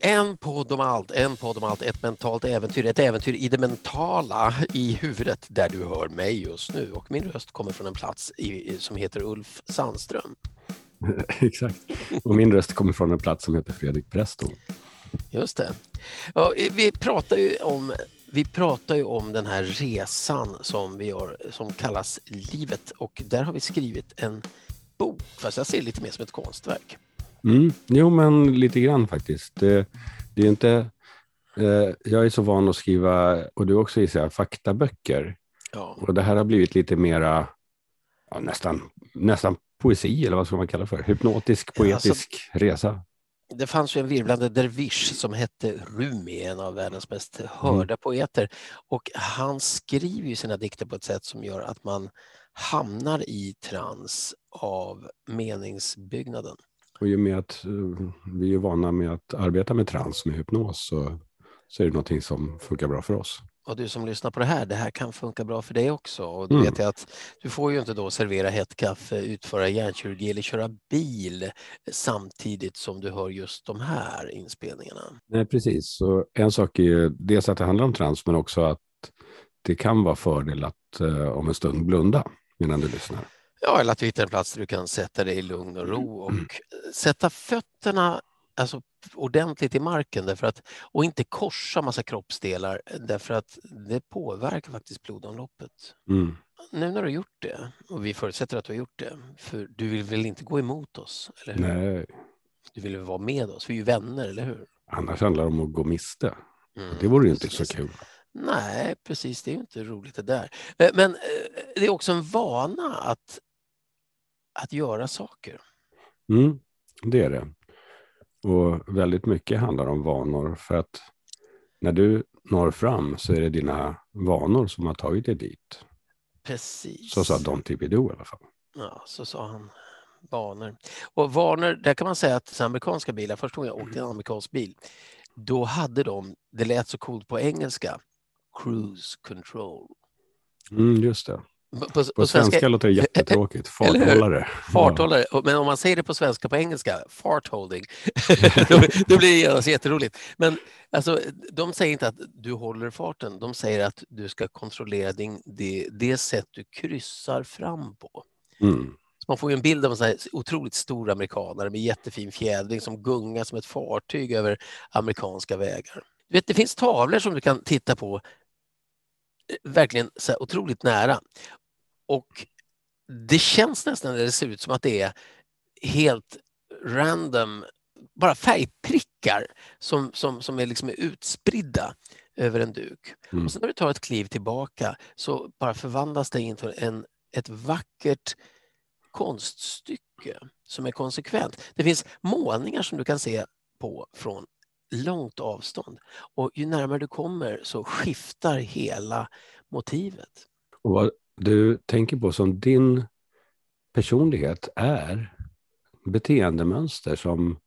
En podd om allt, en podd om allt, ett mentalt äventyr, ett äventyr i det mentala i huvudet där du hör mig just nu och min röst kommer från en plats i, som heter Ulf Sandström. Exakt, och min röst kommer från en plats som heter Fredrik Preston. Just det. Ja, vi pratar ju om vi pratar ju om den här resan som vi gör som kallas livet och där har vi skrivit en bok, fast jag ser det lite mer som ett konstverk. Mm. Jo, men lite grann faktiskt. Det, det är inte... Eh, jag är så van att skriva, och du också gissar faktaböcker. Ja. Och det här har blivit lite mera, ja, nästan, nästan poesi, eller vad ska man kalla det för? Hypnotisk, poetisk ja, alltså, resa. Det fanns ju en virvlande dervish som hette Rumi, en av världens mest hörda mm. poeter. Och han skriver ju sina dikter på ett sätt som gör att man hamnar i trans av meningsbyggnaden. Och i och med att uh, vi är vana med att arbeta med trans, med hypnos, så, så är det någonting som funkar bra för oss. Och du som lyssnar på det här, det här kan funka bra för dig också. Och du mm. vet att du får ju inte då servera hett kaffe, utföra hjärnkirurgi eller köra bil samtidigt som du hör just de här inspelningarna. Nej, precis. Så en sak är ju dels att det handlar om trans, men också att det kan vara fördel att uh, om en stund blunda medan du lyssnar. Ja, eller att du hittar en plats där du kan sätta dig i lugn och ro och mm. sätta fötterna alltså, ordentligt i marken därför att, och inte korsa massa kroppsdelar därför att det påverkar faktiskt blodomloppet. Mm. Nu när du har gjort det, och vi förutsätter att du har gjort det, för du vill väl inte gå emot oss? Eller hur? Nej. Du vill väl vara med oss? Vi är ju vänner, eller hur? Annars handlar det om att gå miste. Mm, det vore ju inte så kul. Nej, precis. Det är ju inte roligt det där. Eh, men eh, det är också en vana att att göra saker. Mm, det är det. Och väldigt mycket handlar om vanor för att när du når fram så är det dina vanor som har tagit dig dit. Precis. Så sa Don Tibidou i alla fall. Ja, så sa han. Vanor. Och vanor, där kan man säga att amerikanska bilar, första gången jag åkte en amerikansk bil, då hade de, det lät så coolt på engelska, cruise control. Mm, just det. På, på, på svenska, svenska låter det jättetråkigt. Farthållare. Farthållare. Men om man säger det på svenska på engelska, fartholding, då, då, blir det jätteroligt. Men alltså, de säger inte att du håller farten, de säger att du ska kontrollera din, det, det sätt du kryssar fram på. Mm. Man får en bild av en sån otroligt stor amerikanare med jättefin fjädring som gungar som ett fartyg över amerikanska vägar. Du vet, det finns tavlor som du kan titta på verkligen så otroligt nära. Och det känns nästan det ser ut som att det är helt random, bara färgprickar som, som, som är liksom utspridda över en duk. Mm. Och sen när du tar ett kliv tillbaka så bara förvandlas det in en, ett vackert konststycke som är konsekvent. Det finns målningar som du kan se på från långt avstånd. Och ju närmare du kommer så skiftar hela motivet. Och vad du tänker på som din personlighet är beteendemönster som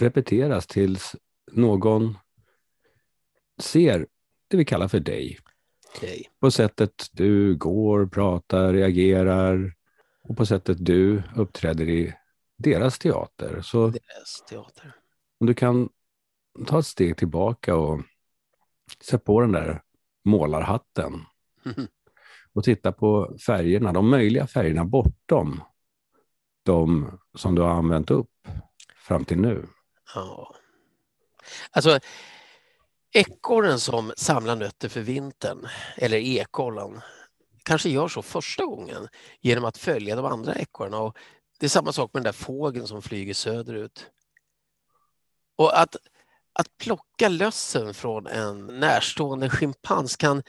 repeteras tills någon ser det vi kallar för dig. dig. På sättet du går, pratar, reagerar och på sättet du uppträder i deras teater. Så deras teater. Om du kan ta ett steg tillbaka och sätta på den där målarhatten. Och titta på färgerna, de möjliga färgerna bortom de som du har använt upp fram till nu. Ja. Alltså, ekorren som samlar nötter för vintern, eller ekollan, kanske gör så första gången genom att följa de andra ekorrarna. det är samma sak med den där fågeln som flyger söderut. Och att att plocka lössen från en närstående schimpans kan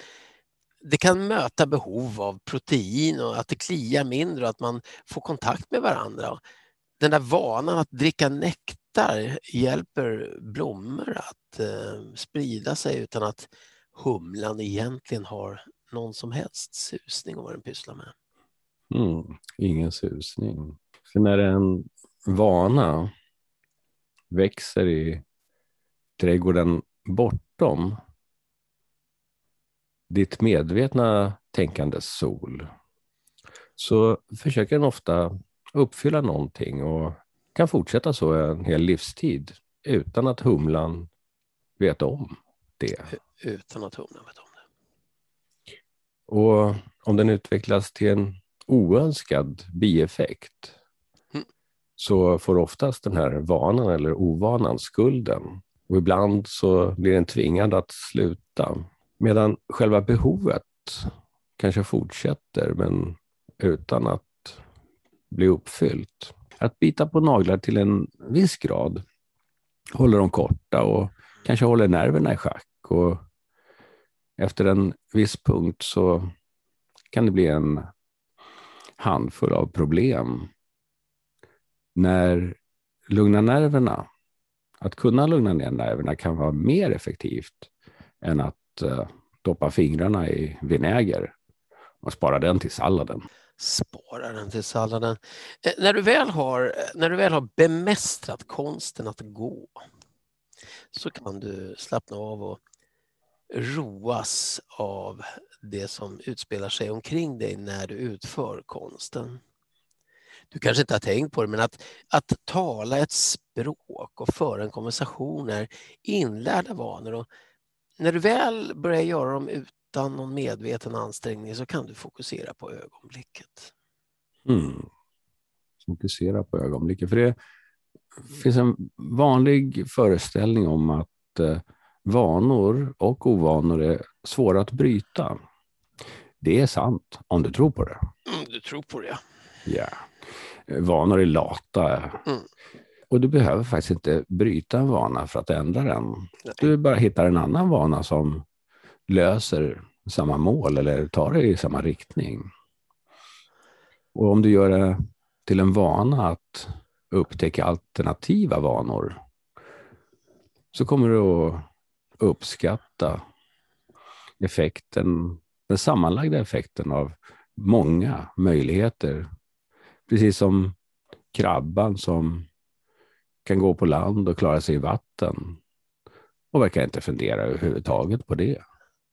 det kan möta behov av protein och att det kliar mindre och att man får kontakt med varandra. Den där vanan att dricka nektar hjälper blommor att eh, sprida sig utan att humlan egentligen har någon som helst susning om vad den pysslar med. Mm, ingen susning. För när en vana växer i trädgården bortom ditt medvetna tänkandes sol så försöker den ofta uppfylla någonting och kan fortsätta så en hel livstid utan att humlan vet om det. Utan att humlan vet om det. Och om den utvecklas till en oönskad bieffekt mm. så får oftast den här vanan eller ovanan skulden. Och ibland så blir den tvingad att sluta. Medan själva behovet kanske fortsätter men utan att bli uppfyllt. Att bita på naglar till en viss grad håller dem korta och kanske håller nerverna i schack. Och efter en viss punkt så kan det bli en handfull av problem. När lugna nerverna, att kunna lugna ner nerverna kan vara mer effektivt än att uh, doppa fingrarna i vinäger och spara den till salladen. Spara den till salladen. Eh, när, du väl har, eh, när du väl har bemästrat konsten att gå så kan du slappna av och roas av det som utspelar sig omkring dig när du utför konsten. Du kanske inte har tänkt på det, men att, att tala ett språk och föra en konversation är inlärda vanor. Och när du väl börjar göra dem utan någon medveten ansträngning så kan du fokusera på ögonblicket. Mm. Fokusera på ögonblicket. För det finns en vanlig föreställning om att eh, vanor och ovanor är svåra att bryta. Det är sant, om du tror på det. Mm, du tror på det, ja. Vanor är lata. Mm. Och du behöver faktiskt inte bryta en vana för att ändra den. Nej. Du bara hittar en annan vana som löser samma mål eller tar dig i samma riktning. Och om du gör det till en vana att upptäcka alternativa vanor så kommer du att uppskatta effekten, den sammanlagda effekten av många möjligheter. Precis som krabban som kan gå på land och klara sig i vatten och verkar inte fundera överhuvudtaget på det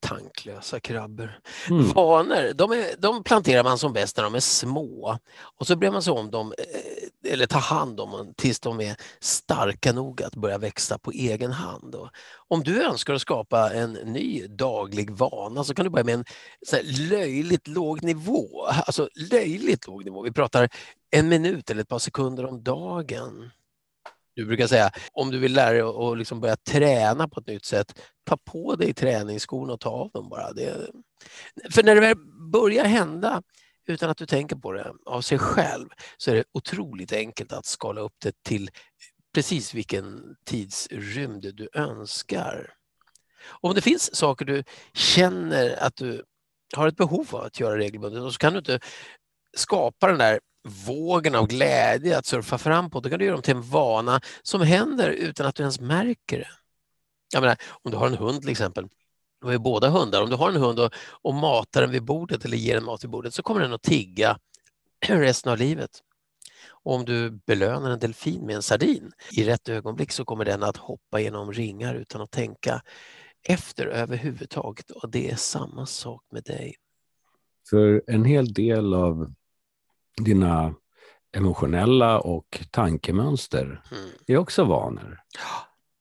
tanklösa krabbor. Mm. Vanor, de, är, de, planterar man som bäst när de är små och så bryr man sig om dem, eh, eller tar hand om dem tills de är starka nog att börja växa på egen hand. Och om du önskar att skapa en ny daglig vana så kan du börja med en löjligt låg nivå. Alltså löjligt låg nivå. Vi pratar en minut eller ett par sekunder om dagen. Du brukar säga om du vill lära dig att liksom börja träna på ett nytt sätt, ta på dig träningsskorna och ta av dem bara. Det, för när det väl börjar hända utan att du tänker på det av sig själv så är det otroligt enkelt att skala upp det till precis vilken tidsrymd du önskar. Om det finns saker du känner att du har ett behov av att göra regelbundet så kan du inte skapa den där vågen av glädje att surfa fram på, då kan du göra dem till en vana som händer utan att du ens märker det. Jag menar, om du har en hund till exempel, de är båda hundar, om du har en hund och, och matar den vid bordet eller ger den mat vid bordet så kommer den att tigga resten av livet. Och om du belönar en delfin med en sardin i rätt ögonblick så kommer den att hoppa genom ringar utan att tänka efter överhuvudtaget och det är samma sak med dig. För en hel del av dina emotionella och tankemönster mm. är också vanor.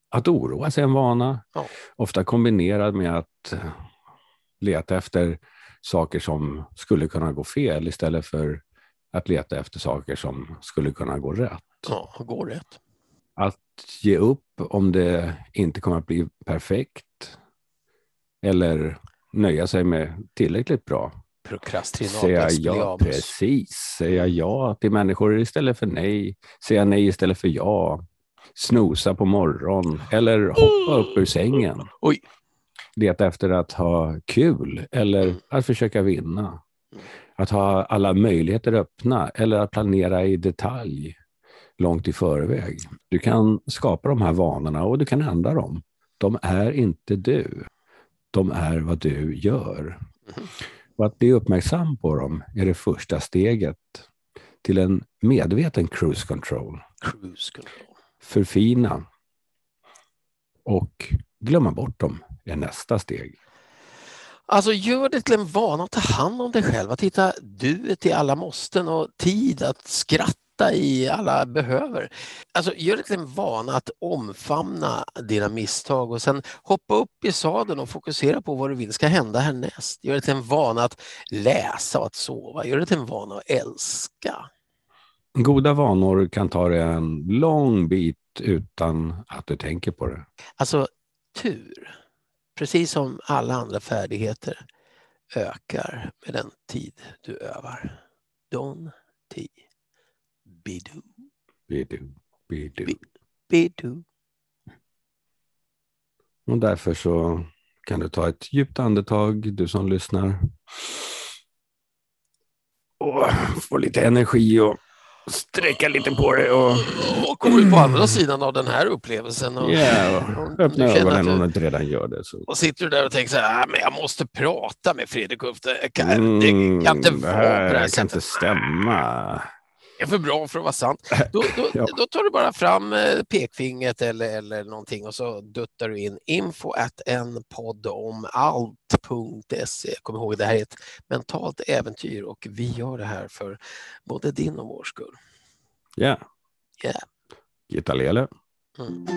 Att oroa sig är en vana, ja. ofta kombinerad med att eh, leta efter saker som skulle kunna gå fel istället för att leta efter saker som skulle kunna gå rätt. Ja, gå rätt. Att ge upp om det inte kommer att bli perfekt eller nöja sig med tillräckligt bra prokrastinator. Säga ja, precis. Säga ja till människor istället för nej. Säga nej istället för ja. Snosa på morgon eller hoppa upp ur sängen. Oj. Leta efter att ha kul eller att försöka vinna. Att ha alla möjligheter öppna eller att planera i detalj långt i förväg. Du kan skapa de här vanorna och du kan ändra dem. De är inte du. De är vad du gör. Mm. Och att bli uppmärksam på dem är det första steget till en medveten cruise control. Cruise control. Förfina och glömma bort dem är nästa steg. Alltså gör det till en vana att ta hand om dig själv, att hitta duet i alla måsten och tid att skratta i alla behöver. Alltså gör det till en vana att omfamna dina misstag och sen hoppa upp i sadeln och fokusera på vad du vill ska hända härnäst. Gör det till en vana att läsa och att sova. Gör det till en vana att älska. Goda vanor kan ta dig en lång bit utan att du tänker på det. Alltså tur precis som alla andra färdigheter, ökar med den tid du övar. Don, ti, bidu. Bidu, bidu. Bidu. Och därför så kan du ta ett djupt andetag, du som lyssnar. Och få lite energi och sträcka lite på det. Och, och kommer ut på andra sidan av den här upplevelsen. Och, yeah, och öppna ögonen om du inte redan gör det. Så. Och sitter du där och tänker så här, ah, men jag måste prata med Fredrik Ulf. Det kan, mm, det kan inte vara på det här sättet. kan inte stämma. Är för bra för att vara sant. Då, då, ja. då tar du bara fram eh, pekfingret eller, eller någonting och så duttar du in info at en podd om allt.se. Kom ihåg, det här är ett mentalt äventyr och vi gör det här för både din och vår skull. Ja. Yeah. Yeah. Gitta Lele. Mm.